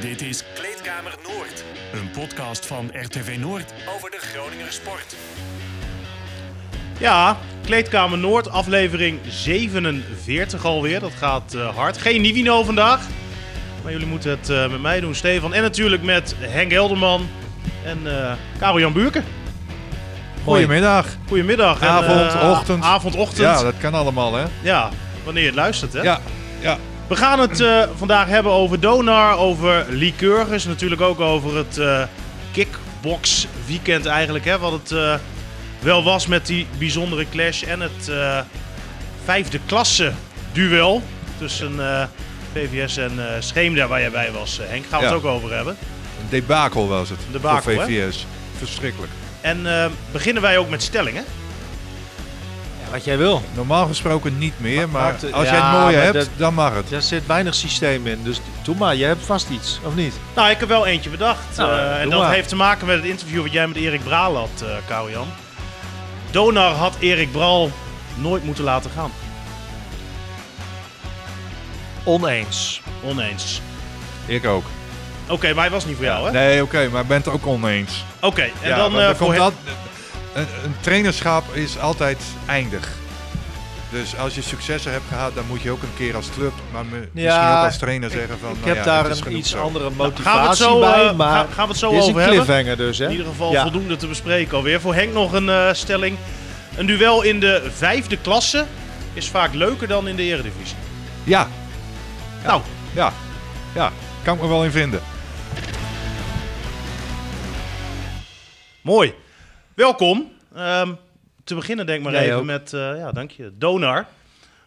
Dit is Kleedkamer Noord, een podcast van RTV Noord over de Groninger sport. Ja, Kleedkamer Noord, aflevering 47 alweer. Dat gaat eh, hard. Geen Nivino vandaag. Maar jullie moeten het eh, met mij doen, Stefan. En natuurlijk met Henk Helderman en eh Karel Jan Buurken. Goedemiddag. Goedemiddag. En, Avond, eh, ochtend. Avond, ochtend. Ja, Ja, dat kan allemaal, hè? wanneer je het luistert, hè? Ja, ja. We gaan het eh, vandaag hebben over Donar, over Lycurgus. Natuurlijk ook over het eh, kickbox weekend eigenlijk. Hè, wat het eh, wel was met die bijzondere clash. En het vijfde klasse duel tussen VVS en Scheemda waar jij bij was. Henk, gaan we Ja. het ook over hebben. Een debakel was het. Debakel, voor hè? VVS. Verschrikkelijk. En beginnen wij ook met stellingen. Wat jij wil. Normaal gesproken niet meer, maar maar als ja, jij het mooie maar hebt, dat- dan mag het. Daar zit weinig systeem in. Dus doe maar, jij hebt vast iets, of niet? Nou, ik heb wel eentje bedacht. Nou, Eh, en dat maar. heeft te maken met het interview wat jij met Erik Braal had, uh. Donar had Erik Braal nooit moeten laten gaan. Oneens. Oneens. Ik ook. Oké, maar hij was niet voor jou, hè? Nee, oké, maar ik ben het ook oneens. Oké, en Ja, dan eh, er voor komt hem- dat, een, een trainerschap is altijd eindig. Dus als je successen hebt gehad, dan moet je ook een keer als club, maar me- misschien Ja, ook als trainer zeggen van... ik nou heb ja, daar een iets zo. andere gaan we het motivatie zo, bij, eh, maar gaan, we het zo over een hebben. dus, hè? In ieder geval Ja. voldoende te bespreken alweer. Voor Henk nog een eh, stelling. Een duel in de vijfde klasse is vaak leuker dan in de eredivisie. Ja, Nou, ja, ja. Kan ik me wel in vinden. mooi. Welkom. Ehm, te beginnen denk maar Jij even ook. met, eh, ja, dank je, Donar.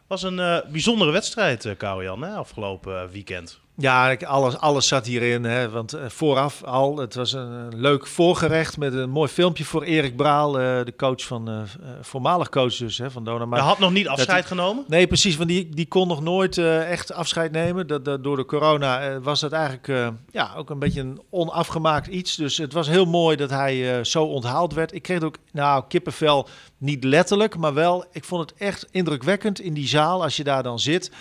Was een eh, bijzondere wedstrijd, uh, Jan, hè, afgelopen eh, weekend. Ja, alles, alles zat hierin. Hè, want eh, vooraf al, het was een, leuk voorgerecht met een mooi filmpje voor Erik Braal, eh, de coach van, eh, voormalig coach dus, hè, van Dona. Hij had nog niet afscheid genomen. Nee, precies, want die, die kon nog nooit echt afscheid nemen. Dat, dat, door de corona was dat eigenlijk ja, ook een beetje een onafgemaakt iets. Dus het was heel mooi dat hij zo onthaald werd. Ik kreeg ook, nou, kippenvel, niet letterlijk, maar wel, ik vond het echt indrukwekkend in die zaal, als je daar dan zit.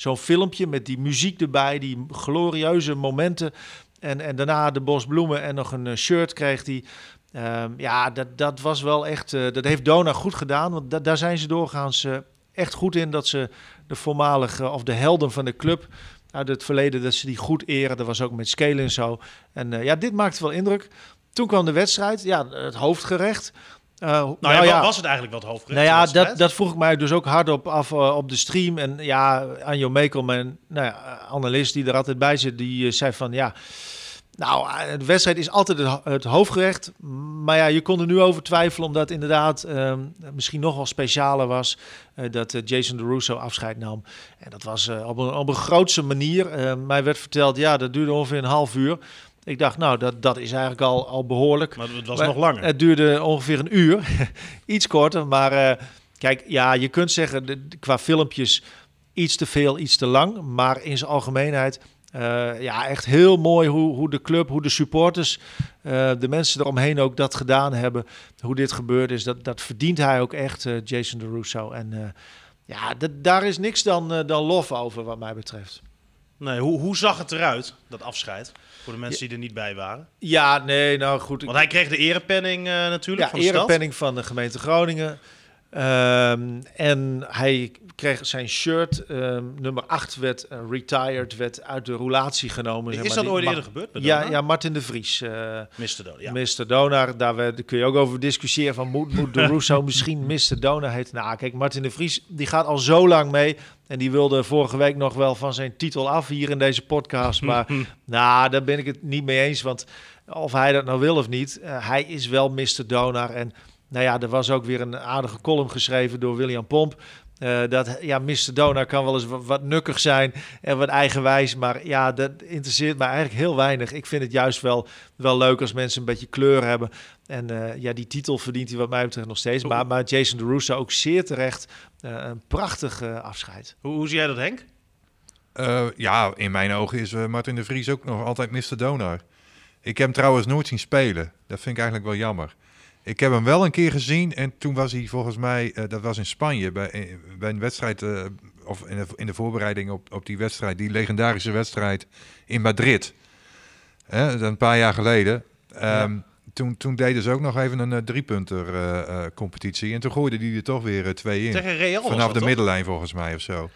Zo'n filmpje met die muziek erbij, die glorieuze momenten. En, en daarna de bos bloemen en nog een eh, shirt kreeg hij. Ehm, ja, dat, dat was wel echt. eh, dat heeft Dona goed gedaan. Want da- daar zijn ze doorgaans eh, echt goed in. Dat ze de voormalige of de helden van de club uit het verleden, dat ze die goed eren. Dat was ook met Scalen en zo. En ja, dit maakte wel indruk. Toen kwam de wedstrijd. Ja, het hoofdgerecht. Eh, Nou, ja, was het eigenlijk wat hoofdgerecht? nou ja, de dat, dat vroeg ik mij dus ook hardop af eh, op de stream. En ja, Anjo Mekel, mijn nou ja, analist die er altijd bij zit, die eh, zei van ja... Nou, de wedstrijd is altijd het, ho- het hoofdgerecht. Maar ja, je kon er nu over twijfelen, omdat het inderdaad ehm, misschien nog wel specialer was dat Jason DeRusso afscheid nam. En dat was op, een, op een grootse manier. Eh, mij werd verteld, ja, dat duurde ongeveer een half uur. Ik dacht, nou, dat, dat is eigenlijk al, al behoorlijk. Maar het was Maar nog langer. Het duurde ongeveer een uur. iets korter. Maar eh, kijk, ja, je kunt zeggen de, de- qua filmpjes iets te veel, iets te lang. Maar in zijn algemeenheid, eh, ja, echt heel mooi hoe, hoe de club, hoe de supporters, eh, de mensen eromheen ook dat gedaan hebben. Hoe dit gebeurd is, dat, dat verdient hij ook echt, Jason DeRusso. En eh, ja, daar is niks dan, dan lof over wat mij betreft. Nee, hoe, hoe zag het eruit, dat afscheid? Voor de mensen die er niet bij waren. Ja, nee, nou goed. ik- Want hij kreeg de erepenning eh, natuurlijk ja, van de stad. erepenning van de gemeente Groningen. Ehm, en hij kreeg zijn shirt, ehm, nummer 8 werd eh, retired, werd uit de roulatie genomen. zeg Is maar. dat Die ooit eerder gebeurd? Ja, ja, Martin de Vries, eh Mr. Donar, ja. Mr. Donar. Daar, kun je ook over discussiëren van moet, moet de Russo misschien Mr. Donar heten. Nou, kijk, Martin de Vries die gaat al zo lang mee. En die wilde vorige week nog wel van zijn titel af hier in deze podcast. Maar nou, daar ben ik het niet mee eens. Want of hij dat nou wil of niet, eh, hij is wel Mr. Donar. En nou ja, er was ook weer een aardige column geschreven door William Pomp. Eh, dat ja, Mr. Donar kan wel eens wat, wat nukkig zijn en wat eigenwijs. Maar ja, dat interesseert mij eigenlijk heel weinig. Ik vind het juist wel, wel leuk als mensen een beetje kleur hebben. En eh, ja, die titel verdient hij wat mij betreft nog steeds. Maar, maar Jason DeRusso ook zeer terecht. eh, een prachtig afscheid. Hoe, hoe zie jij dat, Henk? Eh, ja, in mijn ogen is eh, Martin de Vries ook nog altijd Mr. Donar. Ik heb hem trouwens nooit zien spelen. Dat vind ik eigenlijk wel jammer. Ik heb hem wel een keer gezien en toen was hij volgens mij, eh, dat was in Spanje, bij, eh, bij een wedstrijd, eh, of in de, in de voorbereiding op, op die wedstrijd, die legendarische wedstrijd in Madrid. Hè, een paar jaar geleden. Ehm, toen, toen deden ze ook nog even een uh, driepunter competitie. En toen gooiden die er toch weer twee in. Tegen Real Vanaf de toch? middenlijn volgens mij of zo.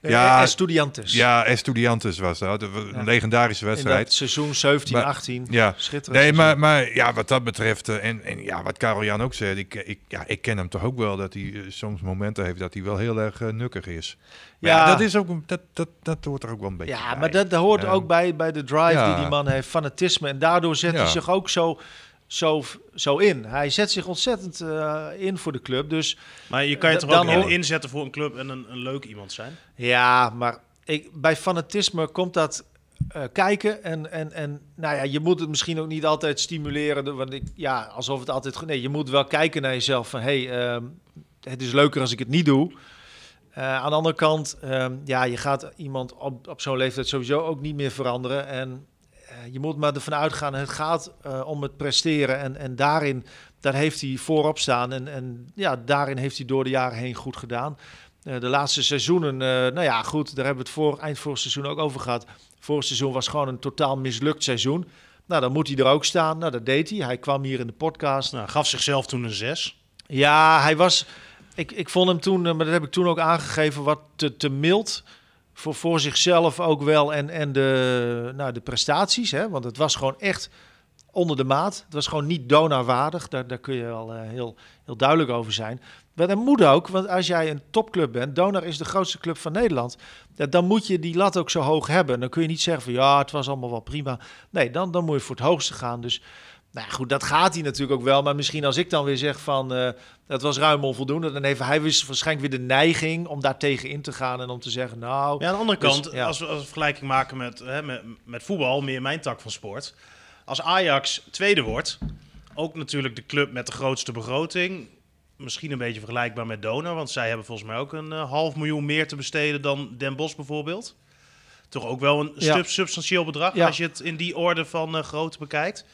Ja, Estudiantes. Ja, Estudiantes was dat. Een ja. legendarische wedstrijd. Seizoen 17, maar, 18. Ja. Schitterend. Nee, maar, maar ja, wat dat betreft, uh, en, en ja, wat Karel Jan ook zei, ik, ik, ja, ik ken hem toch ook wel dat hij uh, soms momenten heeft dat hij wel heel erg uh, nukkig is. Maar ja. ja, dat is ook, dat, dat, dat hoort er ook wel een beetje Ja, bij. maar dat, dat hoort ook bij, bij de drive die die man heeft, fanatisme. En daardoor zet hij zich ook zo zo, zo in. Hij zet zich ontzettend uh, in voor de club. Dus maar je kan je toch ook in, inzetten voor een club en een, een leuk iemand zijn? Ja, maar ik, bij fanatisme komt dat uh, kijken. En, en, en nou ja, je moet het misschien ook niet altijd stimuleren. Want ik, ja, alsof het altijd... Nee, je moet wel kijken naar jezelf van... Hey, uh, het is leuker als ik het niet doe. Uh, aan de andere kant, um, ja, je gaat iemand op, op zo'n leeftijd sowieso ook niet meer veranderen. En je moet maar ervan uitgaan, het gaat uh, om het presteren. En, en daarin, daar heeft hij voorop staan. En, en ja, daarin heeft hij door de jaren heen goed gedaan. Uh, de laatste seizoenen, nou ja, goed, daar hebben we het voor, eind vorig seizoen ook over gehad. Vorig seizoen was gewoon een totaal mislukt seizoen. Nou, dan moet hij er ook staan. Nou, dat deed hij. Hij kwam hier in de podcast. Nou, gaf zichzelf toen een 6. Ja, hij was... Ik, ik vond hem toen, maar dat heb ik toen ook aangegeven, wat te, te mild voor, voor zichzelf ook wel en, en de, nou, de prestaties. Hè? Want het was gewoon echt onder de maat. Het was gewoon niet donarwaardig. Daar, daar kun je wel uh, heel, heel duidelijk over zijn. Maar dat moet ook, want als jij een topclub bent, Donar is de grootste club van Nederland, dan moet je die lat ook zo hoog hebben. Dan kun je niet zeggen van ja, het was allemaal wel prima. Nee, dan, dan moet je voor het hoogste gaan. Dus nou goed, dat gaat hij natuurlijk ook wel. Maar misschien als ik dan weer zeg van uh, dat was ruim onvoldoende, dan heeft hij waarschijnlijk weer de neiging om daar tegen in te gaan en om te zeggen, nou. Ja, aan de andere kant, dus, ja. als, we, als we vergelijking maken met, hè, met, met voetbal, meer mijn tak van sport. Als Ajax tweede wordt, ook natuurlijk de club met de grootste begroting. Misschien een beetje vergelijkbaar met Donor, want zij hebben volgens mij ook een uh, half miljoen meer te besteden dan Den Bosch bijvoorbeeld. Toch ook wel een ja. substantieel bedrag ja. als je het in die orde van uh, grootte bekijkt.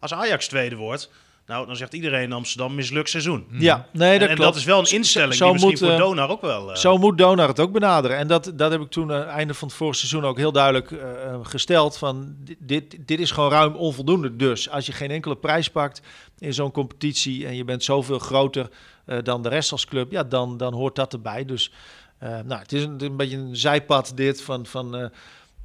Als Ajax tweede wordt, nou, dan zegt iedereen in Amsterdam mislukt seizoen. Ja, nee, dat en, en klopt. dat is wel een instelling zo die misschien moet, voor Donar ook wel... Uh... Zo moet Donar het ook benaderen. En dat, dat heb ik toen aan het einde van het vorige seizoen ook heel duidelijk uh, gesteld. Van dit, dit is gewoon ruim onvoldoende. Dus als je geen enkele prijs pakt in zo'n competitie en je bent zoveel groter uh, dan de rest als club, ja, dan, dan hoort dat erbij. Dus nou, het is een, een, beetje een zijpad dit van... van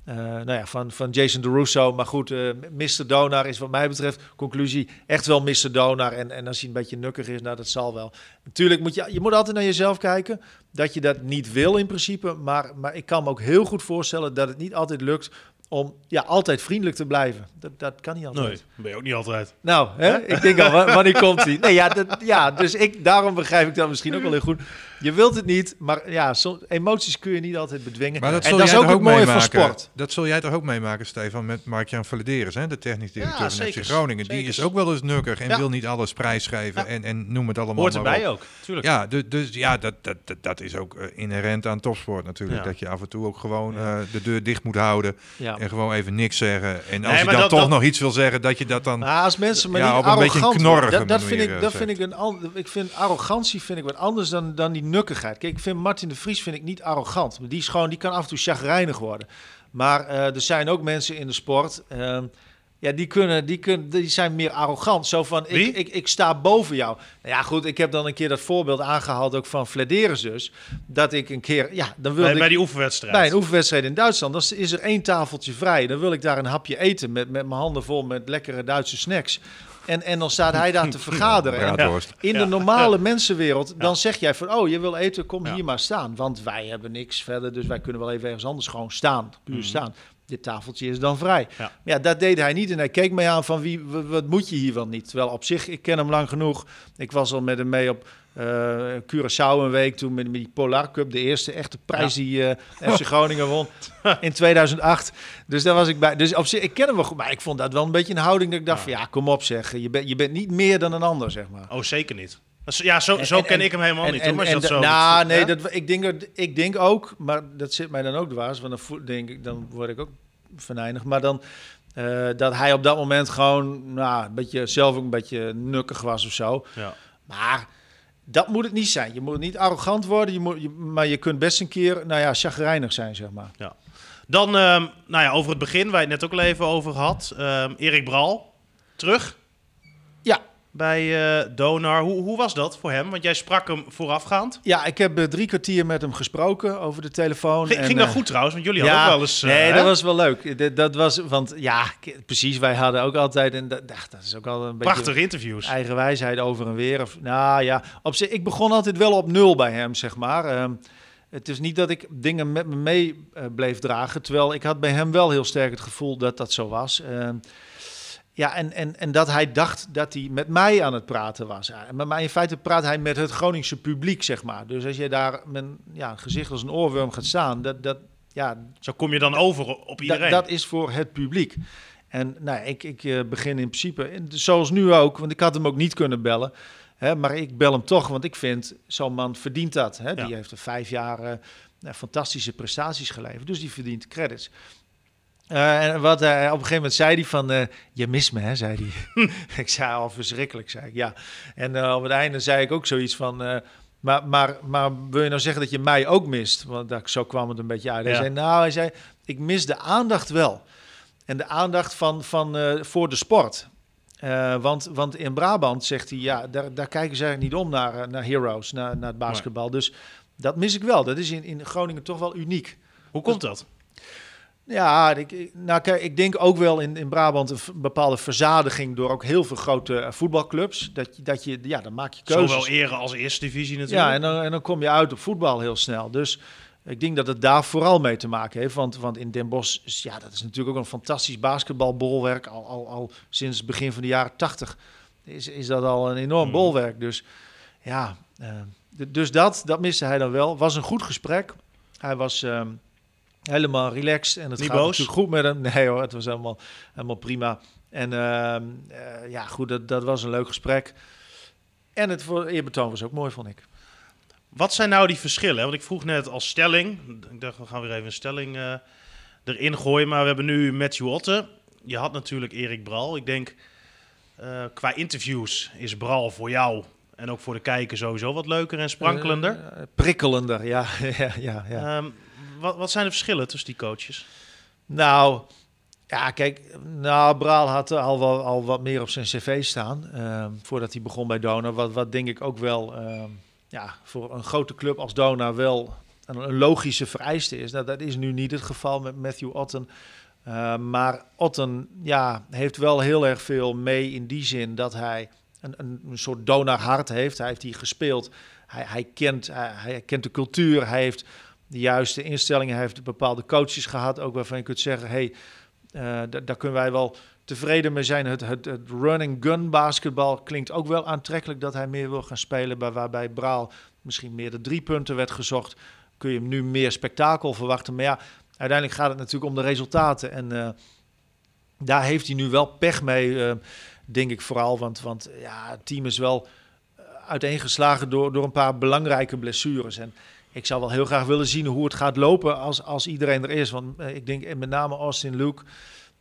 uh, nou ja, van, van Jason DeRusso. Maar goed, uh, Mr. Donar is wat mij betreft, conclusie, echt wel Mr. Donar. En, en als hij een beetje nukkig is, nou dat zal wel. Natuurlijk moet je, je moet altijd naar jezelf kijken. Dat je dat niet wil in principe. Maar, maar ik kan me ook heel goed voorstellen dat het niet altijd lukt om ja, altijd vriendelijk te blijven. Dat, dat kan niet altijd. Nee, ben je ook niet altijd. Nou, hè? ik denk al, wanneer komt hij? Nee, ja, dat, ja, dus ik, daarom begrijp ik dat misschien ook wel heel goed. Je wilt het niet, maar ja, emoties kun je niet altijd bedwingen. Maar dat en dat is ook het mooie van sport. Dat zul jij toch ook meemaken, Stefan, met Mark-Jan Valederis, hè, de technisch directeur ja, van FC Groningen. Die is ook wel eens nukkig en ja. wil niet alles prijsgeven ja. en, en noem het allemaal Hoort erbij ook, tuurlijk. Ja, dus, dus ja, dat, dat, dat, dat is ook uh, inherent aan topsport natuurlijk. Dat je af en toe ook gewoon uh, de deur dicht moet houden en gewoon even niks zeggen. En als nee, je dan dat, toch dat... nog iets wil zeggen, dat je dat dan nou, als mensen maar ja, niet op een beetje een knorrige dat, dat vind ik, manier, dat vind ik een ander, ik vind arrogantie vind ik wat anders dan, dan die nukkigheid. Kijk, ik vind Martin de Vries vind ik niet arrogant. Die is gewoon, die kan af en toe chagrijnig worden. Maar uh, er zijn ook mensen in de sport. Uh, ja, die, kunnen, die, kunnen, die zijn meer arrogant. Zo van, ik, ik, ik sta boven jou. Nou ja, goed, ik heb dan een keer dat voorbeeld aangehaald... ook van Flederis dus. Dat ik een keer... Ja, dan wil bij, ik, bij die oefenwedstrijd. Bij een oefenwedstrijd in Duitsland. Dan is er één tafeltje vrij. Dan wil ik daar een hapje eten... met, met mijn handen vol met lekkere Duitse snacks... En, en dan staat hij daar te vergaderen. Ja, in de normale ja. mensenwereld, dan zeg jij van... oh, je wil eten, kom hier maar staan. Want wij hebben niks verder, dus wij kunnen wel even ergens anders gewoon staan. Puur mm. staan. Dit tafeltje is dan vrij. Ja. ja, dat deed hij niet. En hij keek mij aan van, wie, wat moet je hier wel niet? Terwijl op zich, ik ken hem lang genoeg. Ik was al met hem mee op uh, Curaçao een week toen met, met die Polar Cup. De eerste echte prijs ja. die uh, FC Groningen won in 2008. Dus daar was ik bij. Dus op zich, ik ken hem wel goed. Maar ik vond dat wel een beetje een houding dat ik dacht ja. van, ja, kom op zeg. Je, bent je bent niet meer dan een ander, zeg maar. Oh, zeker niet. Ja, zo, zo en, ken en, ik hem helemaal en, niet. Hoor, maar dat zo nou, nee, dat, ik, denk, ik denk ook, maar dat zit mij dan ook dwars. Want dan, denk ik, dan word ik ook venijnig. Maar dan uh, dat hij op dat moment gewoon nou, een beetje zelf ook een beetje nukkig was of zo. Ja. Maar dat moet het niet zijn. Je moet niet arrogant worden, je moet, je, maar je kunt best een keer, nou ja, chagrijnig zijn, zeg maar. Ja. Dan, ehm, nou ja, over het begin, waar je het net ook al even over had. Ehm, Erik Bral, terug Ja, bij eh, Donar. Hoe, hoe was dat voor hem? Want jij sprak hem voorafgaand. ja, ik heb eh, drie kwartier met hem gesproken over de telefoon. Ging, en, ging dat eh, goed trouwens? Want jullie hadden ook wel eens... nee, dat was wel leuk. Dat, dat was, want ja, precies, wij hadden ook altijd, en dat, dat is ook al een beetje Prachtige interviews. eigen wijsheid over en weer. Of, nou ja, op zich, ik begon altijd wel op nul bij hem, zeg maar. Ehm, het is niet dat ik dingen met me mee bleef dragen, terwijl ik had bij hem wel heel sterk het gevoel dat dat zo was. Ehm, ja, en, en, en dat hij dacht dat hij met mij aan het praten was. Maar in feite praat hij met het Groningse publiek, zeg maar. Dus als je daar met een ja, gezicht als een oorworm gaat staan, dat, dat, ja, Zo kom je dan over op iedereen. dat is voor het publiek. En nou, ik, ik eh, begin in principe, zoals nu ook, want ik had hem ook niet kunnen bellen. Hè, maar ik bel hem toch, want ik vind, zo'n man verdient dat. Hè? Die Ja. heeft er vijf jaar eh, fantastische prestaties geleverd, dus die verdient credits. Eh, en wat hij op een gegeven moment zei hij van, eh, je mist me, hè, zei hij. ik zei al verschrikkelijk, zei ik, ja. En eh, op het einde zei ik ook zoiets van, eh, maar, maar, maar wil je nou zeggen dat je mij ook mist? Want dat, zo kwam het een beetje uit. Hij Ja. zei, nou, hij zei, ik mis de aandacht wel. En de aandacht van, van, eh, voor de sport. Eh, want, want in Brabant zegt hij, ja, daar, daar kijken ze eigenlijk niet om naar, eh, naar heroes, naar, naar het basketbal. Dus dat mis ik wel. Dat is in, in Groningen toch wel uniek. Hoe komt dat? Ja, ik, nou, kijk, ik denk ook wel in, in Brabant een bepaalde verzadiging door ook heel veel grote eh, voetbalclubs. Dat, je- dat je, ja, dan maak je keuzes. Zowel ere als eerste divisie natuurlijk. Ja, en dan, en dan kom je uit op voetbal heel snel. Dus ik denk dat het daar vooral mee te maken heeft. Want, want in Den Bosch, is, ja, dat is natuurlijk ook een fantastisch basketbalbolwerk. Al, al, al sinds het begin van de jaren tachtig is, is dat al een enorm Mhm. bolwerk. Dus ja, eh, dus dat, dat miste hij dan wel. Was een goed gesprek. Hij was ehm, helemaal relaxed en het Niet gaat boos? natuurlijk goed met hem. Nee hoor, het was helemaal, helemaal prima. En ehm, eh, ja, goed, dat, dat was een leuk gesprek. En het voor eerbetoon was ook mooi, vond ik. Wat zijn nou die verschillen? Want ik vroeg net als stelling. Ik dacht, we gaan weer even een stelling eh, erin gooien. Maar we hebben nu Matthew Otte. Je had natuurlijk Erik Bral. Ik denk, eh, qua interviews is Bral voor jou en ook voor de kijker sowieso wat leuker en sprankelender. Prikkelender, ja. ja, ja, ja. Ehm, wat, wat zijn de verschillen tussen die coaches? Nou, ja, kijk, nou, Braal had al, wel, al wat meer op zijn cv staan ehm, voordat hij begon bij Dona. Wat, wat denk ik ook wel, ehm, ja, voor een grote club als Dona wel een, logische vereiste is. Nou, dat is nu niet het geval met Matthew Otten. Eh, maar Otten ja, heeft wel heel erg veel mee in die zin dat hij een, een, een soort Dona-hart heeft. Hij heeft die gespeeld. Hij, hij, kent, hij kent de cultuur. Hij heeft de juiste instellingen. Heeft bepaalde coaches gehad. Ook waarvan je kunt zeggen: hey, eh, da- daar kunnen wij wel tevreden mee zijn. Het, het, run-and-gun basketbal klinkt ook wel aantrekkelijk dat hij meer wil gaan spelen. Bij, waarbij Braal misschien meer de drie punten werd gezocht. Kun je hem nu meer spektakel verwachten. Maar ja, uiteindelijk gaat het natuurlijk om de resultaten. En eh, daar heeft hij nu wel pech mee, eh, denk ik vooral. Want, want ja, het team is wel uiteengeslagen door, door een paar belangrijke blessures. En ik zou wel heel graag willen zien hoe het gaat lopen als, als iedereen er is. Want eh, ik denk eh, met name Austin Luke,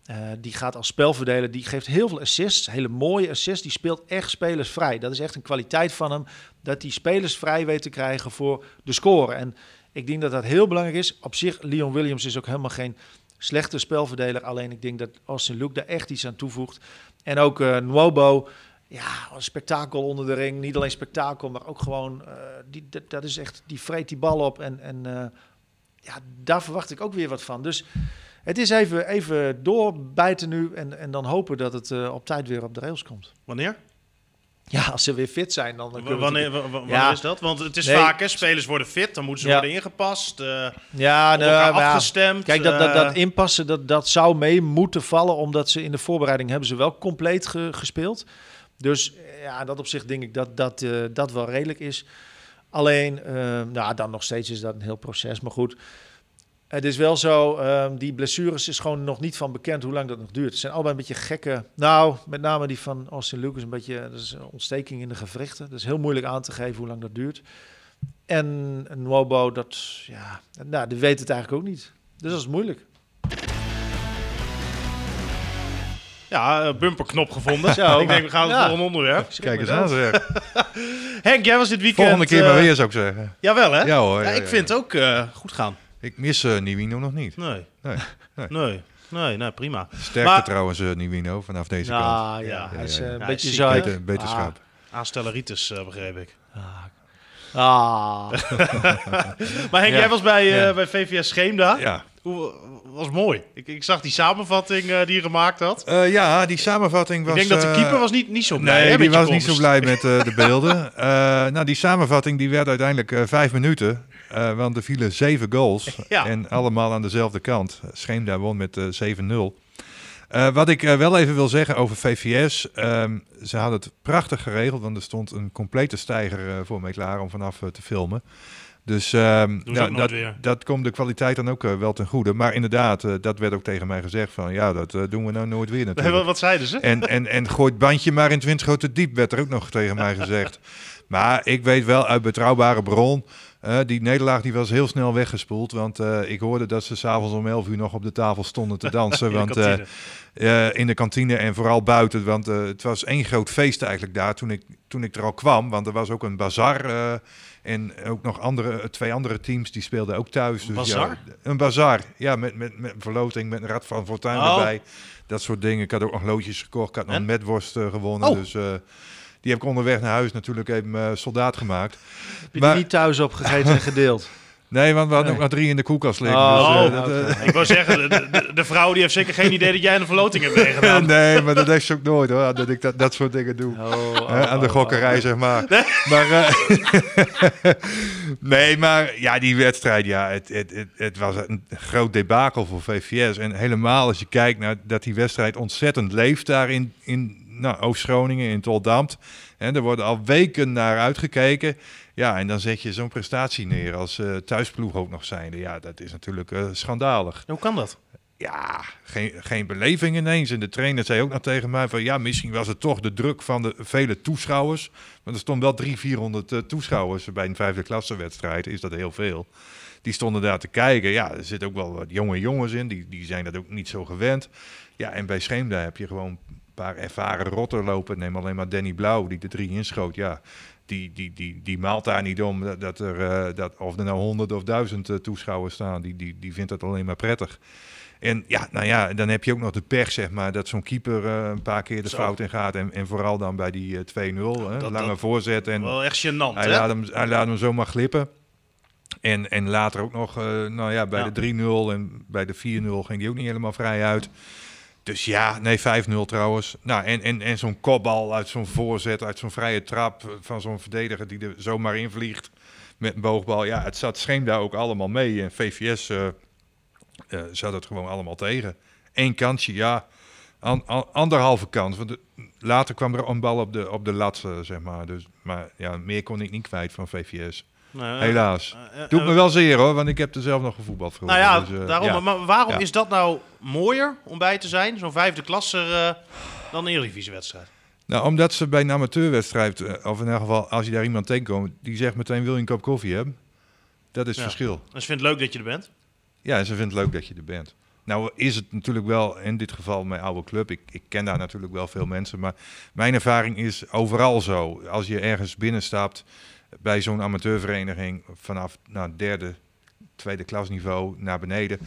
eh, die gaat als spelverdeler, die geeft heel veel assists, hele mooie assists. Die speelt echt spelers vrij. Dat is echt een kwaliteit van hem, dat hij spelers vrij weet te krijgen voor de score. En ik denk dat dat heel belangrijk is. Op zich, Leon Williams is ook helemaal geen slechte spelverdeler. Alleen ik denk dat Austin Luke daar echt iets aan toevoegt. En ook eh Nwobo, ja, een spektakel onder de ring. Niet alleen spektakel, maar ook gewoon, eh, die, dat, dat is echt, die vreet die bal op. En, en eh, ja, daar verwacht ik ook weer wat van. Dus het is even, even doorbijten nu en, en dan hopen dat het eh, op tijd weer op de rails komt. Wanneer? Ja, als ze weer fit zijn, dan... wanneer w- Ja. is dat? Want het is Nee. vaak, hè, spelers worden fit, dan moeten ze Ja. worden ingepast, eh Ja, afgestemd. Kijk, dat, dat, dat inpassen, dat, dat zou mee moeten vallen, omdat ze in de voorbereiding hebben ze wel compleet ge- gespeeld. Dus ja, dat opzicht denk ik dat dat, eh, dat wel redelijk is. Alleen, eh, nou, dan nog steeds is dat een heel proces, maar goed. Het is wel zo, ehm, die blessures is gewoon nog niet van bekend hoe lang dat nog duurt. Het zijn allebei een beetje gekke, nou, met name die van Austin Lucas, een beetje, dat is een ontsteking in de gewrichten. Dat is heel moeilijk aan te geven hoe lang dat duurt. En Nwobo, dat, ja, nou, die weet het eigenlijk ook niet. Dus dat is moeilijk. Ja, eh, bumperknop gevonden. Zo. ik denk, we gaan het Ja. volgende onderwerp. Kijk eens aan zeg. Henk, jij was dit weekend... Volgende keer eh, maar weer zou ik zeggen. Jawel, hè? Ja hoor. Ja, ja, ik ja. vind het ook eh, goed gaan. Ik mis uh, Nivino nog niet. Nee. Nee, nee. nee. Nee, nee, prima. Sterkte maar, trouwens uh, Nivino vanaf deze ja, kant. Ja, ja, hij is uh, een beetje. Beter, beterschap. Ah, aanstelleritis, uh, begreep ik. Ah. maar Henk, Ja. jij was bij, uh, Ja. bij VVS Scheemda. Ja. Hoe, was mooi. Ik, ik zag die samenvatting uh, die je gemaakt had. Uh, ja, die samenvatting was... ik denk dat de uh, keeper was niet, niet zo blij. Nee, hè, die was niet zo blij met de beelden. Nou, die samenvatting die werd uiteindelijk vijf minuten. Want er vielen zeven goals. Ja. En allemaal aan dezelfde kant. Scheemda won met uh, 7-0. Uh, wat ik uh, wel even wil zeggen over VVS. Um, ze hadden het prachtig geregeld. Want er stond een complete stijger uh, voor me klaar om vanaf te filmen. Dus um, ook nooit dat, dat komt de kwaliteit dan ook uh, wel ten goede. Maar inderdaad, uh, dat werd ook tegen mij gezegd van... ja, dat uh, doen we nou nooit weer natuurlijk. wat, zeiden ze? En, en, en gooit bandje maar in 20 grote diep, werd er ook nog tegen mij gezegd. Maar ik weet wel uit betrouwbare bron... Uh, die nederlaag die was heel snel weggespoeld. Want uh, ik hoorde dat ze s'avonds om 11 uur nog op de tafel stonden te dansen. In de want, uh, in de kantine en vooral buiten. Want eh, het was één groot feest eigenlijk daar toen ik, toen ik er al kwam. Want er was ook een bazar. En ook nog andere, twee andere teams die speelden ook thuis. Dus? Ja, een bazar, ja, met, met, met een verloting, met een Rad van Fortuin Oh. erbij. Dat soort dingen. Ik had ook nog loodjes gekocht. Ik had nog En? metworst eh, gewonnen. Oh. Dus eh, die heb ik onderweg naar huis natuurlijk even eh, soldaat gemaakt. Heb je Maar- die niet thuis opgegeten en gedeeld? Nee, want we hadden Nee. ook nog drie in de koelkast liggen. Oh, dus, eh, dat, oké. eh, Ik wou zeggen, de, de, de vrouw die heeft zeker geen idee dat jij de verloting hebt meegedaan. nee, maar dat heeft ze ook nooit hoor. Dat ik dat, dat soort dingen doe. Oh, oh, aan de oh, gokkerij, oh. zeg maar. Maar, eh, nee, maar ja, die wedstrijd, ja, het, het, het, het was een groot debakel voor VVS. En helemaal als je kijkt naar dat die wedstrijd ontzettend leeft daar in, in nou, Oost-Groningen, in Toldamt. En er worden al weken naar uitgekeken. Ja, en dan zet je zo'n prestatie neer als eh, thuisploeg ook nog zijnde. Ja, dat is natuurlijk eh, schandalig. Hoe kan dat? Ja, geen, geen beleving ineens. En de trainer zei ook nog tegen mij van... ja, misschien was het toch de druk van de vele toeschouwers. Want er stonden wel 300, 400 uh, toeschouwers bij een vijfde klasse wedstrijd. Is dat heel veel. Die stonden daar te kijken. Ja, er zitten ook wel wat jonge jongens in. Die, die zijn dat ook niet zo gewend. Ja, en bij Scheemda heb je gewoon paar ervaren rotter lopen. Neem alleen maar Danny Blauw, die de drie inschoot. Ja, die, die, die, die maalt daar niet om dat, er, uh, dat, of er nou honderd of duizend uh, toeschouwers staan. Die, die, die vindt dat alleen maar prettig. En ja, nou ja, dan heb je ook nog de pech, zeg maar, dat zo'n keeper uh, een paar keer de Zo. fout in gaat. En, en vooral dan bij die uh, 2-0, hè, dat- lange dat- voorzet. En Wel echt gênant, hij, hè? laat hem, hij laat hem zomaar glippen. En, en later ook nog, nou ja, bij Ja. de 3-0 en bij de 4-0 ging die ook niet helemaal vrij uit. Dus ja, nee, 5-0 trouwens. Nou, en, en, en zo'n kopbal uit zo'n voorzet, uit zo'n vrije trap van zo'n verdediger die er zomaar in vliegt met een boogbal. Ja, het zat scheen daar ook allemaal mee. En VVS eh eh, zat het gewoon allemaal tegen. Eén kansje, ja. An, an- anderhalve kans. Want later kwam er een bal op de, op de lat, eh, zeg maar. Dus, maar ja, meer kon ik niet kwijt van VVS. Nee, Helaas. eh, eh, Doet eh, me wel zeer hoor, want ik heb er zelf nog gevoetbald. Nou ja, dus, daarom. Maar waarom is dat nou mooier om bij te zijn, zo'n vijfde klasser, eh, dan een Eredivisie-wedstrijd? Nou, omdat ze bij een amateurwedstrijd, of in elk geval als je daar iemand tegenkomt, die zegt meteen wil je een kop koffie hebben. Dat is Ja. het verschil. En ze vindt het leuk dat je er bent. Ja, ze vindt het leuk dat je er bent. Nou is het natuurlijk wel, in dit geval mijn oude club, ik, ik ken daar natuurlijk wel veel mensen, maar mijn ervaring is overal zo. Als je ergens binnenstapt bij zo'n amateurvereniging vanaf nou, derde, tweede klasniveau naar beneden,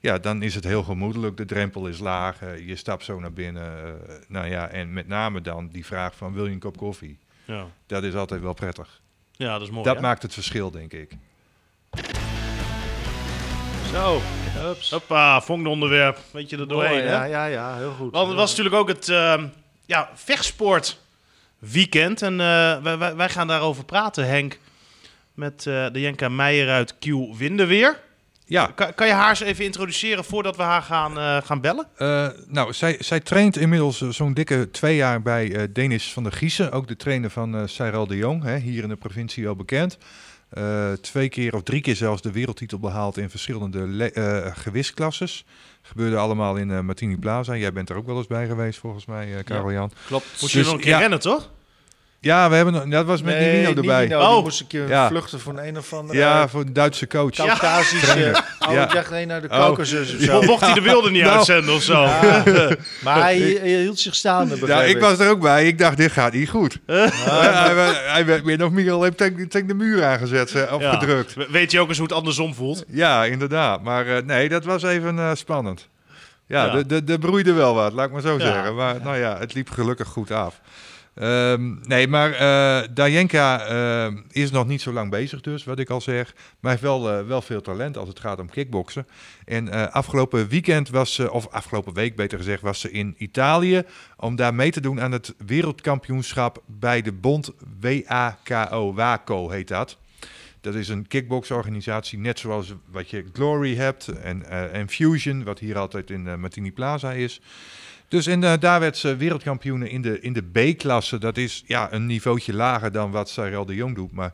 ja, dan is het heel gemoedelijk. De drempel is laag, eh, je stapt zo naar binnen. eh, nou ja, en met name dan die vraag van wil je een kop koffie? Ja, Dat is altijd wel prettig. ja dat is mooi. dat hè? maakt het verschil, denk ik. Zo, ups. Hoppa, onderwerp. Weet je er doorheen, Mooi, hè? ja, ja, ja, heel goed. Want het was natuurlijk ook het ehm, ja, vechtsport weekend. En eh, wij, wij, wij gaan daarover praten, Henk. Met eh, de Jenka Meijer uit Q Winderweer. Ja, Kan, kan je haar eens even introduceren voordat we haar gaan, eh, gaan bellen? Nou, zij, zij traint inmiddels zo'n dikke twee jaar bij eh Denis van der Giezen. Ook de trainer van eh Cyril de Jong, hè, hier in de provincie wel bekend. Twee keer of drie keer zelfs de wereldtitel behaald in verschillende le- gewisklasses. Gebeurde allemaal in eh, Martini Plaza. Jij bent er ook wel eens bij geweest volgens mij, eh Karel Jan. Klopt. Moest je Dus, nog een keer ja. rennen, toch? Ja, we hebben, nog- dat was met Nee, Nino erbij. Nino, Oh. moest een keer Ja. vluchten van een of andere Ja, voor een Duitse coach. Caucasische... Oh, Ja. ik dacht nee, naar de Oh. Caucasus of zo. Mocht hij de wilde niet Nou. uitzenden of zo? Ja. Maar hij, hij hield zich staande, Ja, begreep ik was er ook bij. Ik dacht, dit gaat niet goed. Ah, hij, werd- hij werd meer nog meer al heeft tegen, tegen de muur aangezet, eh, of Ja. gedrukt. We- Weet je ook eens hoe het andersom voelt? Ja, inderdaad. Maar eh, nee, dat was even eh, spannend. Ja, Ja. de de de broeide wel wat, laat ik maar zo Ja. zeggen. Maar nou ja, het liep gelukkig goed af. Ehm, nee, maar eh, is nog niet zo lang bezig dus, wat ik al zeg. Maar heeft wel, eh, wel veel talent als het gaat om kickboksen. En afgelopen weekend was ze, of afgelopen week beter gezegd, was ze in Italië... om daar mee te doen aan het wereldkampioenschap bij de bond WAKO. WAKO heet dat. Dat is een kickboxorganisatie, net zoals wat je Glory hebt en, en Fusion, wat hier altijd in Martini Plaza is. Dus en, eh, daar werd ze wereldkampioene in de, in de B-klasse. Dat is ja, een niveautje lager dan wat Sarel de Jong doet. Maar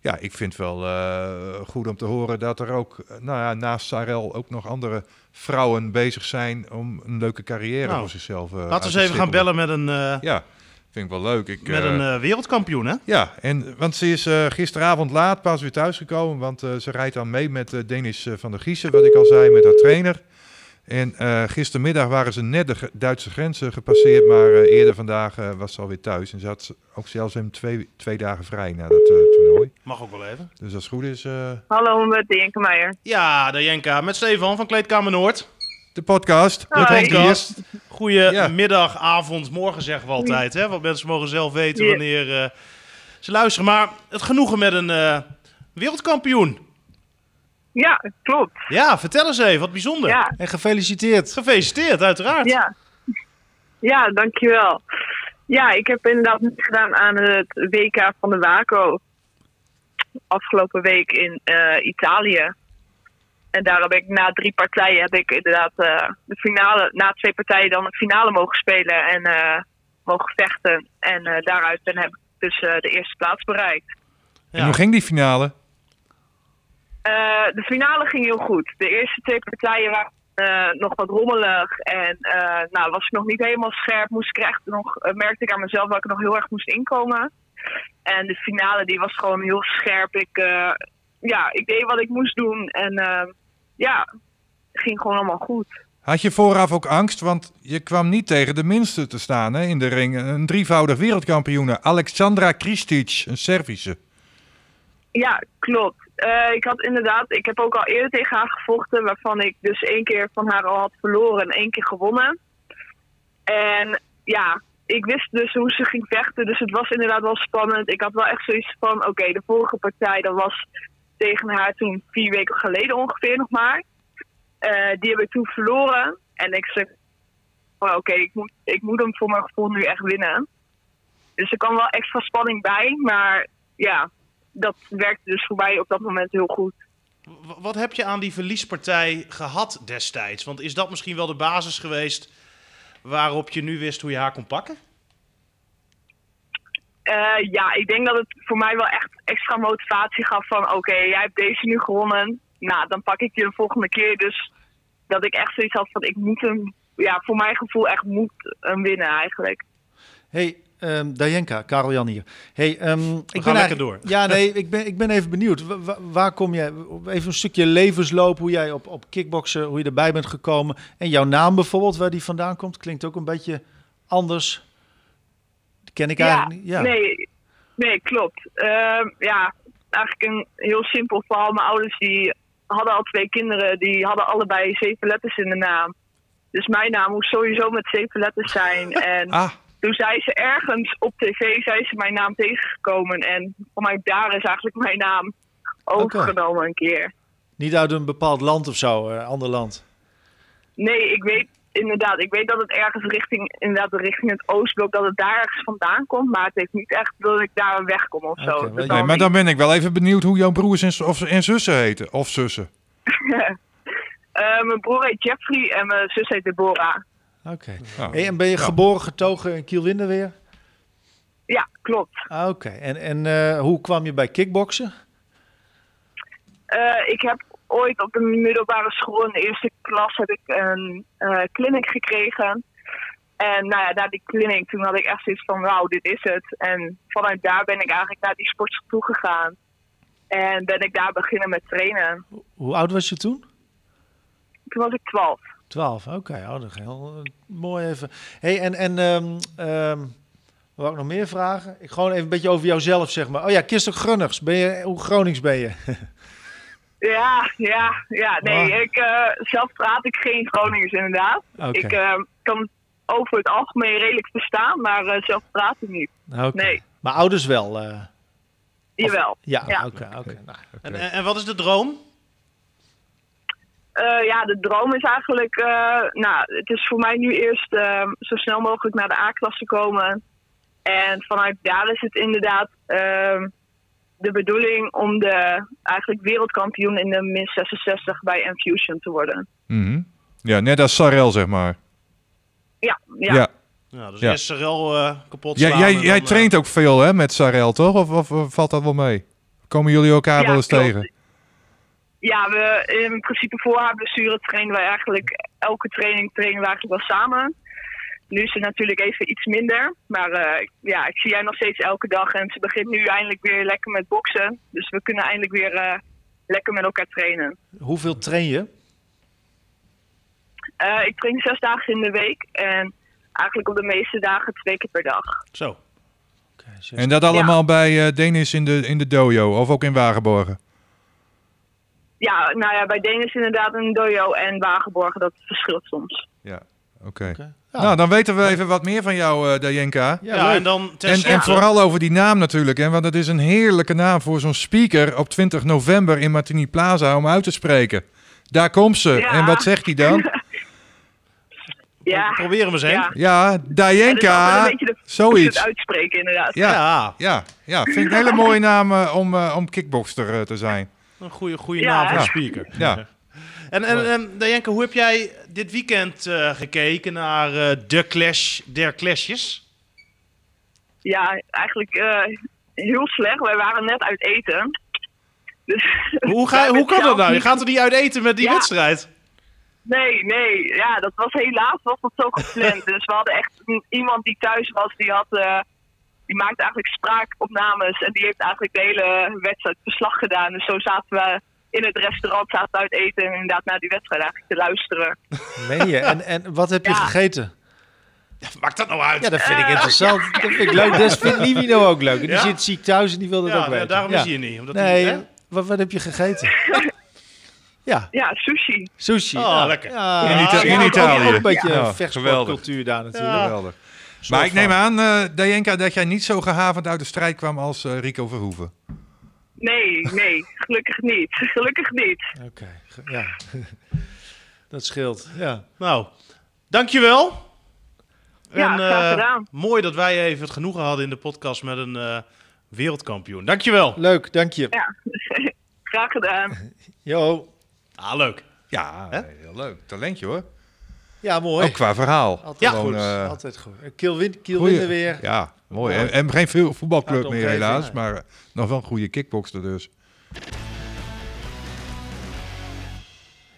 ja, ik vind wel eh, goed om te horen dat er ook, eh, nou ja, naast Sarel ook nog andere vrouwen bezig zijn om een leuke carrière Nou, voor zichzelf uh, Laten we eens even gaan bellen met een, Ja, vind ik wel leuk. Ik, met een wereldkampioen, hè? ja, en, want ze is gisteravond laat pas weer thuisgekomen. Want ze rijdt dan mee met Denis van der Giezen, wat ik al zei, met haar trainer. En eh, gistermiddag waren ze net de Duitse grenzen gepasseerd. Maar eh, eerder vandaag eh, was ze alweer thuis. En ze had ook zelfs hem twee, twee dagen vrij na dat eh, toernooi. Mag ook wel even. Dus als het goed is, eh, Hallo, met Dienke Meijer. Ja, de Jenka met Stefan van Kleedkamer Noord. de podcast. Hoi. Hier. Podcast. Goeie Ja. middag, avond, morgen zeggen we altijd. Hè? Want mensen mogen zelf weten wanneer eh, ze luisteren. Maar het genoegen met een eh, wereldkampioen. Ja, klopt. Ja, vertel eens even, wat bijzonder. Ja, En gefeliciteerd. Gefeliciteerd, uiteraard. ja. Ja, dankjewel. Ja, ik heb inderdaad niet gedaan aan het WK van de WACO. Afgelopen week in eh, Italië. En daar heb ik na drie partijen heb ik inderdaad eh, de finale, na twee partijen dan de finale mogen spelen en eh, mogen vechten. En eh, daaruit ben, heb ik dus eh, de eerste plaats bereikt. En hoe ging die finale? Eh, de finale ging heel goed. De eerste twee partijen waren eh, nog wat rommelig. En eh, nou, was ik nog niet helemaal scherp. Moest ik echt nog, merkte ik aan mezelf dat ik nog heel erg moest inkomen. En de finale die was gewoon heel scherp. Ik, ja, ik deed wat ik moest doen. En ja, het ging gewoon allemaal goed. Had je vooraf ook angst? Want je kwam niet tegen de minste te staan hè, in de ring. Een drievoudig wereldkampioene, Alexandra Kristic, een Servische. Ja, klopt. Eh, ik had inderdaad, ik heb ook al eerder tegen haar gevochten, waarvan ik dus één keer van haar al had verloren en één keer gewonnen. En ja, ik wist dus hoe ze ging vechten, dus het was inderdaad wel spannend. Ik had wel echt zoiets van, oké, de vorige partij, dat was tegen haar toen vier weken geleden ongeveer nog maar. Eh, die heb ik toen verloren. En ik zei, oké, ik, moet, ik moet hem voor mijn gevoel nu echt winnen. Dus er kwam wel extra spanning bij, maar ja, dat werkte dus voor mij op dat moment heel goed. Wat heb je aan die verliespartij gehad destijds? Want is dat misschien wel de basis geweest waarop je nu wist hoe je haar kon pakken? Eh, ja, ik denk dat het voor mij wel echt extra motivatie gaf van... oké, jij hebt deze nu gewonnen. Nou, dan pak ik je de volgende keer. Dus dat ik echt zoiets had van ik moet hem... Ja, voor mijn gevoel echt moet hem winnen eigenlijk. Hey, ehm Dajenka, Karel Jan hier. Hey, ehm, ik ben gaan lekker door. Ja, nee, ik ben, ik ben even benieuwd. Wa- wa- waar kom jij, even een stukje levensloop, hoe jij op, op kickboksen, hoe je erbij bent gekomen. En jouw naam bijvoorbeeld, waar die vandaan komt, klinkt ook een beetje anders. Die ken ik eigenlijk niet. Ja. Nee, nee, klopt. Ehm, ja, eigenlijk een heel simpel verhaal. Mijn ouders die hadden al twee kinderen. Die hadden allebei zeven letters in de naam. Dus mijn naam moest sowieso met zeven letters zijn. En Ah, toen zei ze ergens op tv, zei ze mijn naam tegengekomen. En vanuit daar is eigenlijk mijn naam overgenomen een keer. Niet uit een bepaald land of zo, eh, ander land. Nee, ik weet inderdaad, ik weet dat het ergens richting, inderdaad richting het Oostblok, dat het daar ergens vandaan komt. Maar het heeft niet echt dat ik daar wegkom of zo. Nee, maar niet. dan ben ik wel even benieuwd hoe jouw broers en, of, en zussen heten. Of zussen. Eh, mijn broer heet Jeffrey en mijn zus heet Deborah. Oké. Hey, en ben je ja. geboren, getogen in Kielwinde weer? Ja, klopt. Ah, Oké. En, en eh, hoe kwam je bij kickboksen? Eh, ik heb ooit op de middelbare school in de eerste klas heb ik een eh, clinic gekregen. En nou ja, na die clinic, toen had ik echt zoiets van, wauw, dit is het. En vanuit daar ben ik eigenlijk naar die sportschool toegegaan. En ben ik daar beginnen met trainen. Hoe oud was je toen? Toen was ik 12. 12, oké. Oh, dat heel eh, mooi even. hey, en, en ehm ehm, wat wou ik nog meer vragen? Ik gewoon even een beetje over jouzelf, zeg maar. Oh ja, Kirsten Grunners. Ben je, hoe Gronings ben je? Ja, ja, ja. Nee, ik, eh, zelf praat ik geen Groningers inderdaad. Ik eh, kan het over het algemeen redelijk verstaan, maar eh, zelf praat ik niet. Oké. Nee, Maar ouders wel? eh, jawel. ja, Ja. oké. oké. Nou, En, en, en wat is de droom? Eh, ja, de droom is eigenlijk, eh, nou, het is voor mij nu eerst eh, zo snel mogelijk naar de A-klasse komen. En vanuit daar is het inderdaad eh, de bedoeling om de eigenlijk wereldkampioen in de min 66 bij Infusion te worden. Mhm. Ja, net als Sarel, zeg maar. Ja, ja. Ja. Ja, dus Ja. eerst Sarel eh kapot Jij, slaan. jij, en jij dan, eh, traint ook veel hè, met Sarel, toch? Of, of, of valt dat wel mee? Komen jullie elkaar Ja, wel eens klopt. tegen? Ja, we, in principe voor haar blessure trainen wij eigenlijk elke training trainen we eigenlijk wel samen. Nu is het natuurlijk even iets minder. Maar eh, ja, ik zie haar nog steeds elke dag. En ze begint nu eindelijk weer lekker met boksen. Dus we kunnen eindelijk weer eh, lekker met elkaar trainen. hoeveel train je? Eh, ik train zes dagen in de week. En eigenlijk op de meeste dagen twee keer per dag. Zo. En dat allemaal bij eh Denis in de, in de dojo, of ook in Wagenborgen? Ja, nou ja, bij Denis inderdaad een dojo en Wagenborgen. Dat verschilt soms. Ja, oké. Ja. Nou, dan weten we even wat meer van jou, eh Dajenka. Ja, en dan En, en vooral over die naam natuurlijk, hè, want het is een heerlijke naam voor zo'n speaker op 20 november in Martini Plaza om uit te spreken. Daar komt ze. Ja. En wat zegt hij dan? Ja, Probeer hem eens heen. ja. Is Dajenka. een beetje de, Zoiets. het uitspreken inderdaad. Ja, Ja. ja, ja. Vind ik een hele mooie naam eh, om, eh, om kickboxer te zijn. Een goede, goede Ja, naam voor speaker. Ja. En, en, en Dajenke, hoe heb jij dit weekend eh, gekeken naar eh, de clash der clashes? Ja, eigenlijk eh, heel slecht. Wij waren net uit eten. Dus, Hoe, ga, hoe kan dat nou? Je gaat er niet uit eten met die Ja. wedstrijd? Nee, nee. Ja, dat was helaas was dat zo gepland. dus we hadden echt iemand die thuis was, die had... die maakte eigenlijk spraakopnames en die heeft eigenlijk de hele wedstrijd verslag gedaan. Dus zo zaten we in het restaurant, zaten we uit eten en inderdaad naar die wedstrijd eigenlijk te luisteren. Meen je? En, en wat heb je Ja. gegeten? Maakt dat nou uit? Ja, dat vind ik Eh, interessant. Dat vind ik leuk. Dat vindt Livino ook leuk. En Die Ja? zit ziek thuis en die wil dat Ja, ook ja, weten. daarom Ja. is hij hier niet. Omdat Nee, hij, wat, wat heb je gegeten? Ja, Ja, sushi. sushi. Oh, ja. lekker. Ja, In Italië. Ook een beetje Ja, daar natuurlijk. Ja. Geweldig. Maar ik neem aan, eh Dajenka, dat jij niet zo gehavend uit de strijd kwam als eh, Rico Verhoeven. Nee, nee, gelukkig niet. Gelukkig niet. Oké, ja. dat scheelt. Ja. Nou, dankjewel. Ja, en, graag eh, gedaan. mooi dat wij even het genoegen hadden in de podcast met een eh, wereldkampioen. Dankjewel. Leuk, dank je. Ja, graag gedaan. Jo. Ah, leuk. Ja, heel leuk. Talentje hoor. Ja, mooi. Ook qua verhaal. Altijd Ja, goed. Eh, Altijd goed. Kiel, win, Kiel Goeie- winnen weer. Ja, mooi. Mooi. En, en geen veel voetbalclub de meer helaas, maar eh, nog wel een goede kickboxer dus.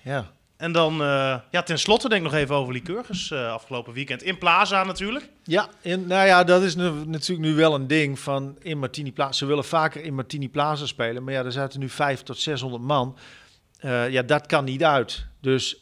Ja. En dan, eh, ja, tenslotte denk ik nog even over Lycurgus eh, afgelopen weekend. In Plaza natuurlijk. Ja, in, nou ja, dat is nu, natuurlijk nu wel een ding van in Martini Plaza. Ze willen vaker in Martini Plaza spelen, maar ja, er zaten nu 500 tot 600 man. Eh, ja, dat kan niet uit. Dus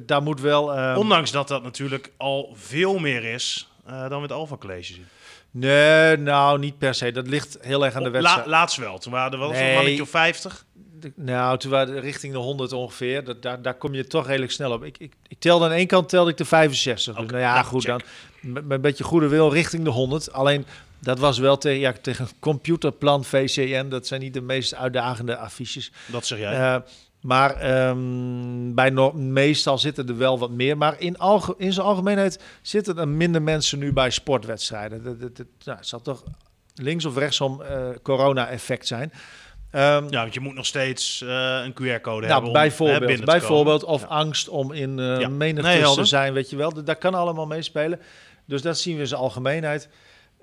daar moet wel. eh, Ondanks dat dat natuurlijk al veel meer is eh, dan we het Alpha College zien. Nee, nou niet per se. Dat ligt heel erg aan de La, wedstrijd. laatst wel. Toen waren er wel Nee. mannetje of 50. De- Nou, toen waren we richting de 100 ongeveer. Dat, daar, daar kom je toch redelijk snel op. Ik, ik, ik telde aan één kant telde ik de 65. Dus nou ja, nou, goed check. dan. Met, met een beetje goede wil richting de 100. Alleen dat was wel tegen, ja, tegen computerplan VCN. Dat zijn niet de meest uitdagende affiches. Dat zeg jij. Eh, maar ehm, bij no- meestal zitten er wel wat meer. Maar in, alge in zijn algemeenheid zitten er minder mensen nu bij sportwedstrijden. Dat, dat, dat- nou, het zal toch links of rechtsom eh corona-effect zijn. Ehm, ja, want je moet nog steeds eh, een QR-code hebben. nou, om, bijvoorbeeld, hè, bijvoorbeeld of angst om in Ja. menigte Nee, te zijn, weet je wel. Dat, dat kan allemaal meespelen. Dus dat zien we in zijn algemeenheid.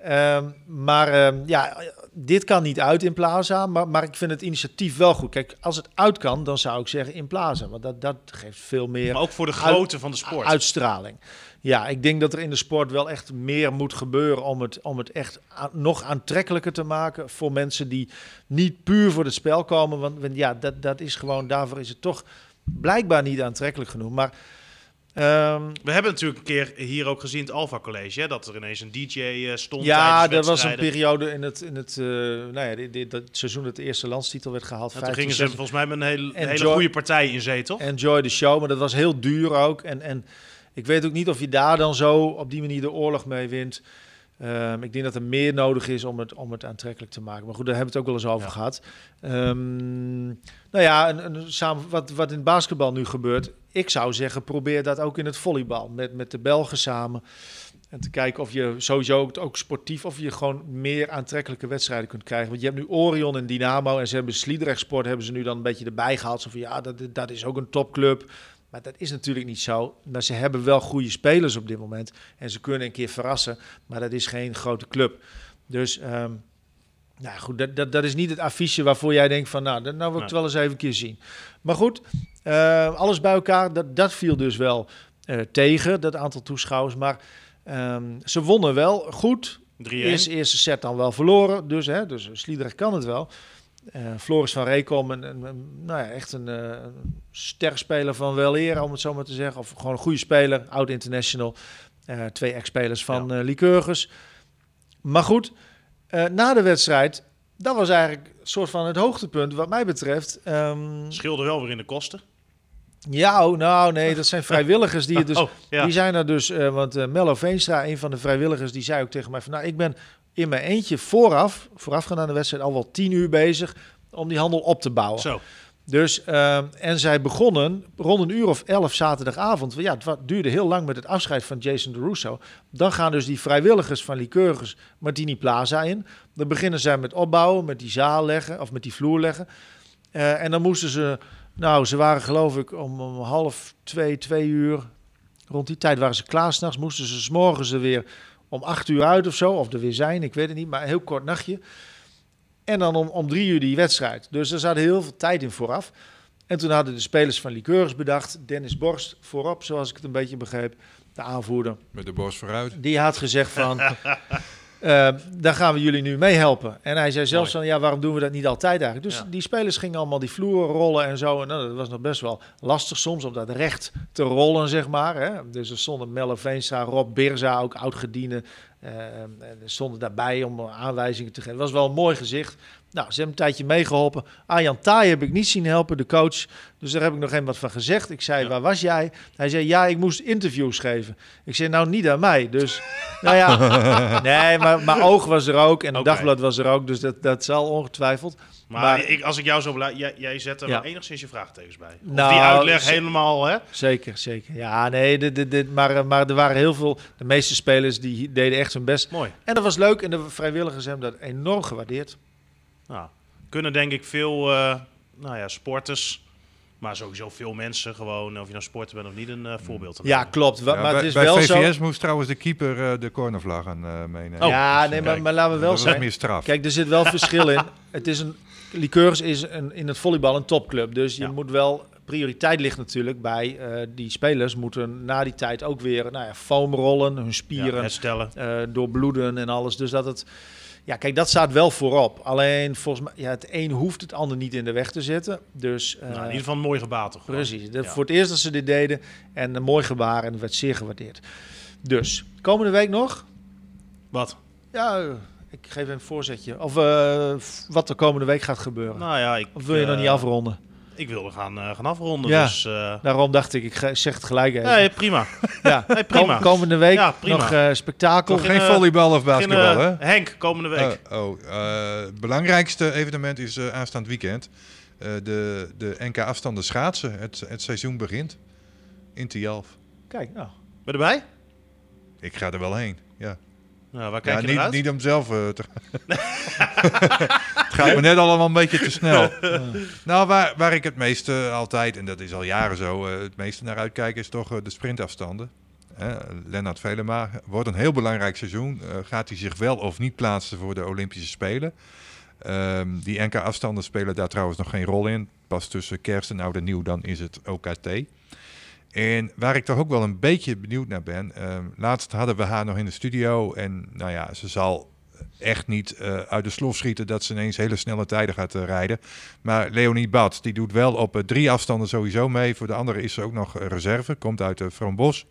Ehm, maar ehm, ja, dit kan niet uit in Plaza, maar, maar ik vind het initiatief wel goed. Kijk, als het uit kan, dan zou ik zeggen in Plaza. Want dat, dat geeft veel meer Maar ook voor de grootte van de sport. uitstraling. Ja, ik denk dat er in de sport wel echt meer moet gebeuren om het, om het echt nog aantrekkelijker te maken voor mensen die niet puur voor het spel komen. Want, want ja, dat, dat is gewoon, daarvoor is het toch blijkbaar niet aantrekkelijk genoeg. Maar ehm, We hebben natuurlijk een keer hier ook gezien, het Alpha College, hè, dat er ineens een DJ eh, stond. ja, er was een periode in het, in het, eh, nou ja, dit, dit- dat seizoen dat de eerste landstitel werd gehaald. Ja, toen 15, gingen ze 16. volgens mij met een hele, hele goede partij in zee, toch? Enjoy the show, maar dat was heel duur ook. En, en ik weet ook niet of je daar dan zo op die manier de oorlog mee wint. Ehm, ik denk dat er meer nodig is om het, om het aantrekkelijk te maken. Maar goed, daar hebben we het ook wel eens over Ja. gehad. Ehm, nou ja, een, een, samen, wat, wat in het basketbal nu gebeurt. Ik zou zeggen, probeer dat ook in het volleybal. Met, met de Belgen samen. En te kijken of je sowieso ook, ook sportief... of je gewoon meer aantrekkelijke wedstrijden kunt krijgen. Want je hebt nu Orion en Dynamo... en ze hebben Sliedrecht Sport hebben ze nu dan een beetje erbij gehaald. Zo van, ja, dat, dat is ook een topclub. Maar dat is natuurlijk niet zo. Maar ze hebben wel goede spelers op dit moment. En ze kunnen een keer verrassen. Maar dat is geen grote club. Dus... nou goed, dat, dat, dat is niet het affiche waarvoor jij denkt van, nou, dat nou wil ik het wel eens even een keer zien. Maar goed, eh, alles bij elkaar, dat, dat viel dus wel eh, tegen, dat aantal toeschouwers. Maar ehm, ze wonnen wel goed. 3-1. Eerste, eerste set dan wel verloren, dus, hè, dus Sliedrecht kan het wel. Eh, Floris van Reekom, een, een, een- nou ja, echt een, een sterspeler van wel eer, om het zo maar te zeggen. Of gewoon een goede speler, oud-international. Eh, twee ex-spelers van eh Lycurgus. Maar goed, na de wedstrijd, dat was eigenlijk een soort van het hoogtepunt wat mij betreft. Scheelde wel weer in de kosten. ja, oh, nou nee, dat zijn vrijwilligers die het dus... oh, ja. Die zijn er dus, want eh, Mello Veenstra, een van de vrijwilligers, die zei ook tegen mij van... Nou, ik ben in mijn eentje vooraf, voorafgaand aan de wedstrijd, al wel tien uur bezig om die handel op te bouwen. Zo. Dus, ehm, en zij begonnen rond een uur of elf zaterdagavond. Ja, het duurde heel lang met het afscheid van Jason de Russo. Dan gaan dus die vrijwilligers van Lycurgus Martini Plaza in. Dan beginnen zij met opbouwen, met die zaal leggen, of met die vloer leggen. Eh, en dan moesten ze, nou, ze waren geloof ik om, om half twee, twee uur. Rond die tijd waren ze klaar s'nachts. Moesten ze 's morgens er weer om acht uur uit of zo. Of er weer zijn, ik weet het niet. Maar een heel kort nachtje. En dan om, om drie uur die wedstrijd. Dus er zat heel veel tijd in vooraf. En toen hadden de spelers van Liqueurs bedacht. Dennis Borst voorop, zoals ik het een beetje begreep. De aanvoerder. Met de borst vooruit. Die had gezegd van... eh, daar gaan we jullie nu mee helpen. En hij zei zelfs van, ja, waarom doen we dat niet altijd eigenlijk? Dus Ja. die spelers gingen allemaal die vloer rollen en zo. En nou, dat was nog best wel lastig soms om dat recht te rollen, zeg maar. Hè? Dus er stonden Melle Veenstra, Rob Birza, ook oud-gediende. Eh, en stonden daarbij om aanwijzingen te geven. Het was wel een mooi gezicht. Nou, ze hebben een tijdje meegeholpen. Arjan Taai heb ik niet zien helpen, de coach. Dus daar heb ik nog even wat van gezegd. Ik zei, Ja. waar was jij? Hij zei, ja, ik moest interviews geven. Ik zei, nou, niet aan mij. Dus, nou ja, nee, maar mijn oog was er ook. En het dagblad was er ook. Dus dat, dat zal ongetwijfeld. Maar, Maar- ik, als ik jou zo beluister, jij, jij zet er Ja. enigszins je vraagtekens bij. Of Nou, die uitleg ze- helemaal, hè? Zeker, zeker. Ja, nee, dit, dit, dit, maar, eh, maar er waren heel veel... De meeste spelers die deden echt hun best. Mooi. En dat was leuk. En de vrijwilligers hebben dat enorm gewaardeerd. Nou, kunnen denk ik veel eh, nou ja, sporters, maar sowieso veel mensen gewoon, of je nou sporter bent of niet, een eh, voorbeeld te Ja, klopt. Wa- Ja, maar bij, het is bij wel VVS zo... moest trouwens de keeper eh, de cornervlag aan eh, meenemen. Oh, ja, dus, nee, maar, maar laten we wel zijn. meer straf. Kijk, er zit wel verschil in. Het is een Liqueurs is een, in het volleybal een topclub. Dus je Ja. moet wel prioriteit ligt natuurlijk bij eh, die spelers moeten na die tijd ook weer nou ja, foam rollen, hun Ja, spieren herstellen. eh, doorbloeden en alles. Dus dat het ja, kijk, dat staat wel voorop. Alleen volgens mij, ja, het een hoeft het ander niet in de weg te zetten. Dus eh, nou, in ieder geval een mooi gebaar toch? Precies. Ja. Voor het eerst dat ze dit deden. En een mooi gebaar en het werd zeer gewaardeerd. Dus, komende week nog? Wat? Ja, eh, ik geef een voorzetje. Of eh, f- wat er komende week gaat gebeuren. Nou ja, ik, of wil je nog eh, niet afronden? Ik wilde gaan, eh, gaan afronden, Ja. dus... eh, Daarom dacht ik, ik zeg het gelijk even. nee, prima. ja. nee, prima. Kom- komende week Ja, prima. nog eh, spektakel. Geen, volleybal of basketbal, hè? Henk, komende week. Oh, oh, eh, het belangrijkste evenement is eh, aanstaand weekend. Eh, de, de NK afstanden schaatsen. Het, het seizoen begint in Tialf. Kijk, nou. Ben je erbij? Ik ga er wel heen. Ja, Nou, waar kijk ja je niet, uit? niet om zelf eh, te Het gaat me net allemaal een beetje te snel. nou, waar, waar ik het meeste altijd, en dat is al jaren zo, eh, het meeste naar uitkijk is toch eh, de sprintafstanden. Hè, Lennart Velema wordt een heel belangrijk seizoen. Eh, gaat hij zich wel of niet plaatsen voor de Olympische Spelen? Ehm, die NK-afstanden spelen daar trouwens nog geen rol in. Pas tussen kerst en oud en nieuw, dan is het OKT. En waar ik toch ook wel een beetje benieuwd naar ben. ehm, laatst hadden we haar nog in de studio. En nou ja, ze zal echt niet eh, uit de slof schieten dat ze ineens hele snelle tijden gaat eh, rijden. Maar Leonie Bad, die doet wel op eh, drie afstanden sowieso mee. Voor de andere is ze ook nog reserve. Komt uit uh, Frombos.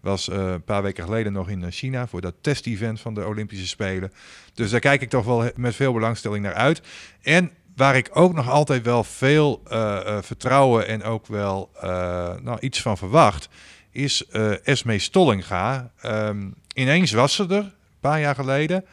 Was een paar weken geleden nog in China voor dat test-event van de Olympische Spelen. Dus daar kijk ik toch wel met veel belangstelling naar uit. En waar ik ook nog altijd wel veel vertrouwen en ook wel nou, iets van verwacht, is Esme Stollinga. Ehm, ineens was ze er, een paar jaar geleden.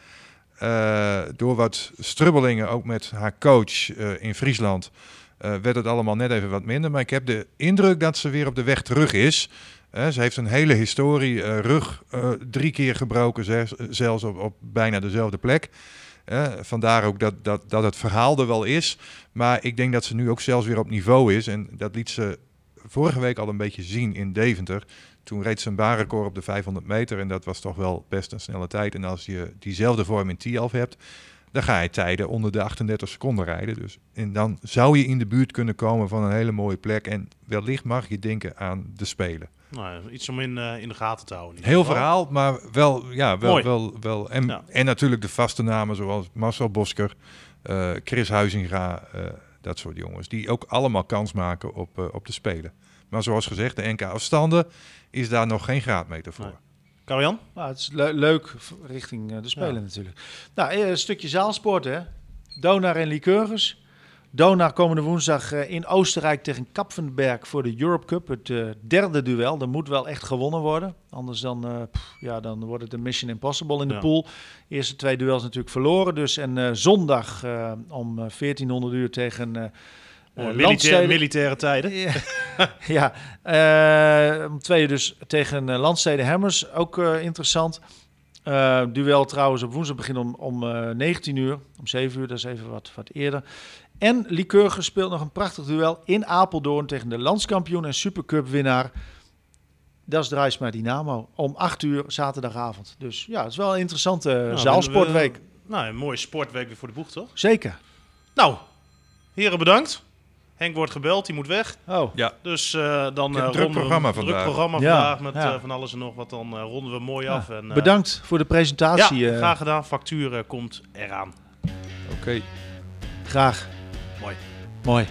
Eh, door wat strubbelingen ook met haar coach eh, in Friesland eh, werd het allemaal net even wat minder. Maar ik heb de indruk dat ze weer op de weg terug is. Ze heeft een hele historie, rug drie keer gebroken, zelfs op, op bijna dezelfde plek. Vandaar ook dat, dat, dat het verhaal er wel is. Maar ik denk dat ze nu ook zelfs weer op niveau is. En dat liet ze vorige week al een beetje zien in Deventer. Toen reed ze een baanrecord op de 500 meter. En dat was toch wel best een snelle tijd. En als je diezelfde vorm in Tialf hebt, dan ga je tijden onder de 38 seconden rijden. Dus, en dan zou je in de buurt kunnen komen van een hele mooie plek. En wellicht mag je denken aan de Spelen. Nou, iets om in, eh, in de gaten te houden. Heel verhaal, maar wel, ja, wel, Mooi. wel, wel. En, Ja. en natuurlijk de vaste namen zoals Marcel Bosker, eh, Chris Huizinga, eh, dat soort jongens. Die ook allemaal kans maken op, op de Spelen. Maar zoals gezegd, de NK-afstanden is daar nog geen graadmeter voor. Nee. Karian? Nou, het is le- leuk richting eh, de Spelen Ja. natuurlijk. Nou, eh, een stukje zaalsport hè. Donar en Lycurgus. Donar komende woensdag eh, in Oostenrijk tegen Kapfenberg voor de Europe Cup. Het eh, derde duel. Dat moet wel echt gewonnen worden. Anders dan, eh, pff, ja, dan wordt het een mission impossible in de Ja. pool. Eerste twee duels natuurlijk verloren. Dus en eh, zondag eh, om eh, 1400 uur tegen eh eh, militair, Landsteden. militaire tijden. Ja, eh, twee dus tegen uh, Landsteden Hammers. Ook eh, interessant. Eh, duel trouwens op woensdag begint om, om eh, 19 uur. Om 7 uur, dat is even wat, wat eerder. En Lycurgus speelt nog een prachtig duel in Apeldoorn tegen de landskampioen en supercup winnaar. Dat is Draaisma Dynamo. Om 8 uur zaterdagavond. Dus ja, het is wel een interessante eh, Nou, zaalsportweek. we- Nou, een mooie sportweek weer voor de boeg, toch? Zeker. Nou, heren bedankt. Henk wordt gebeld, die moet weg. Oh, Dus eh, dan eh, een druk we- programma druk vandaag. programma Ja, vandaag met ja. eh, van alles en nog wat. Dan eh, ronden we mooi Ja, af. En, eh, bedankt voor de presentatie. Ja, graag gedaan. Factuur komt eraan. Oké. graag. Mooi. Mooi.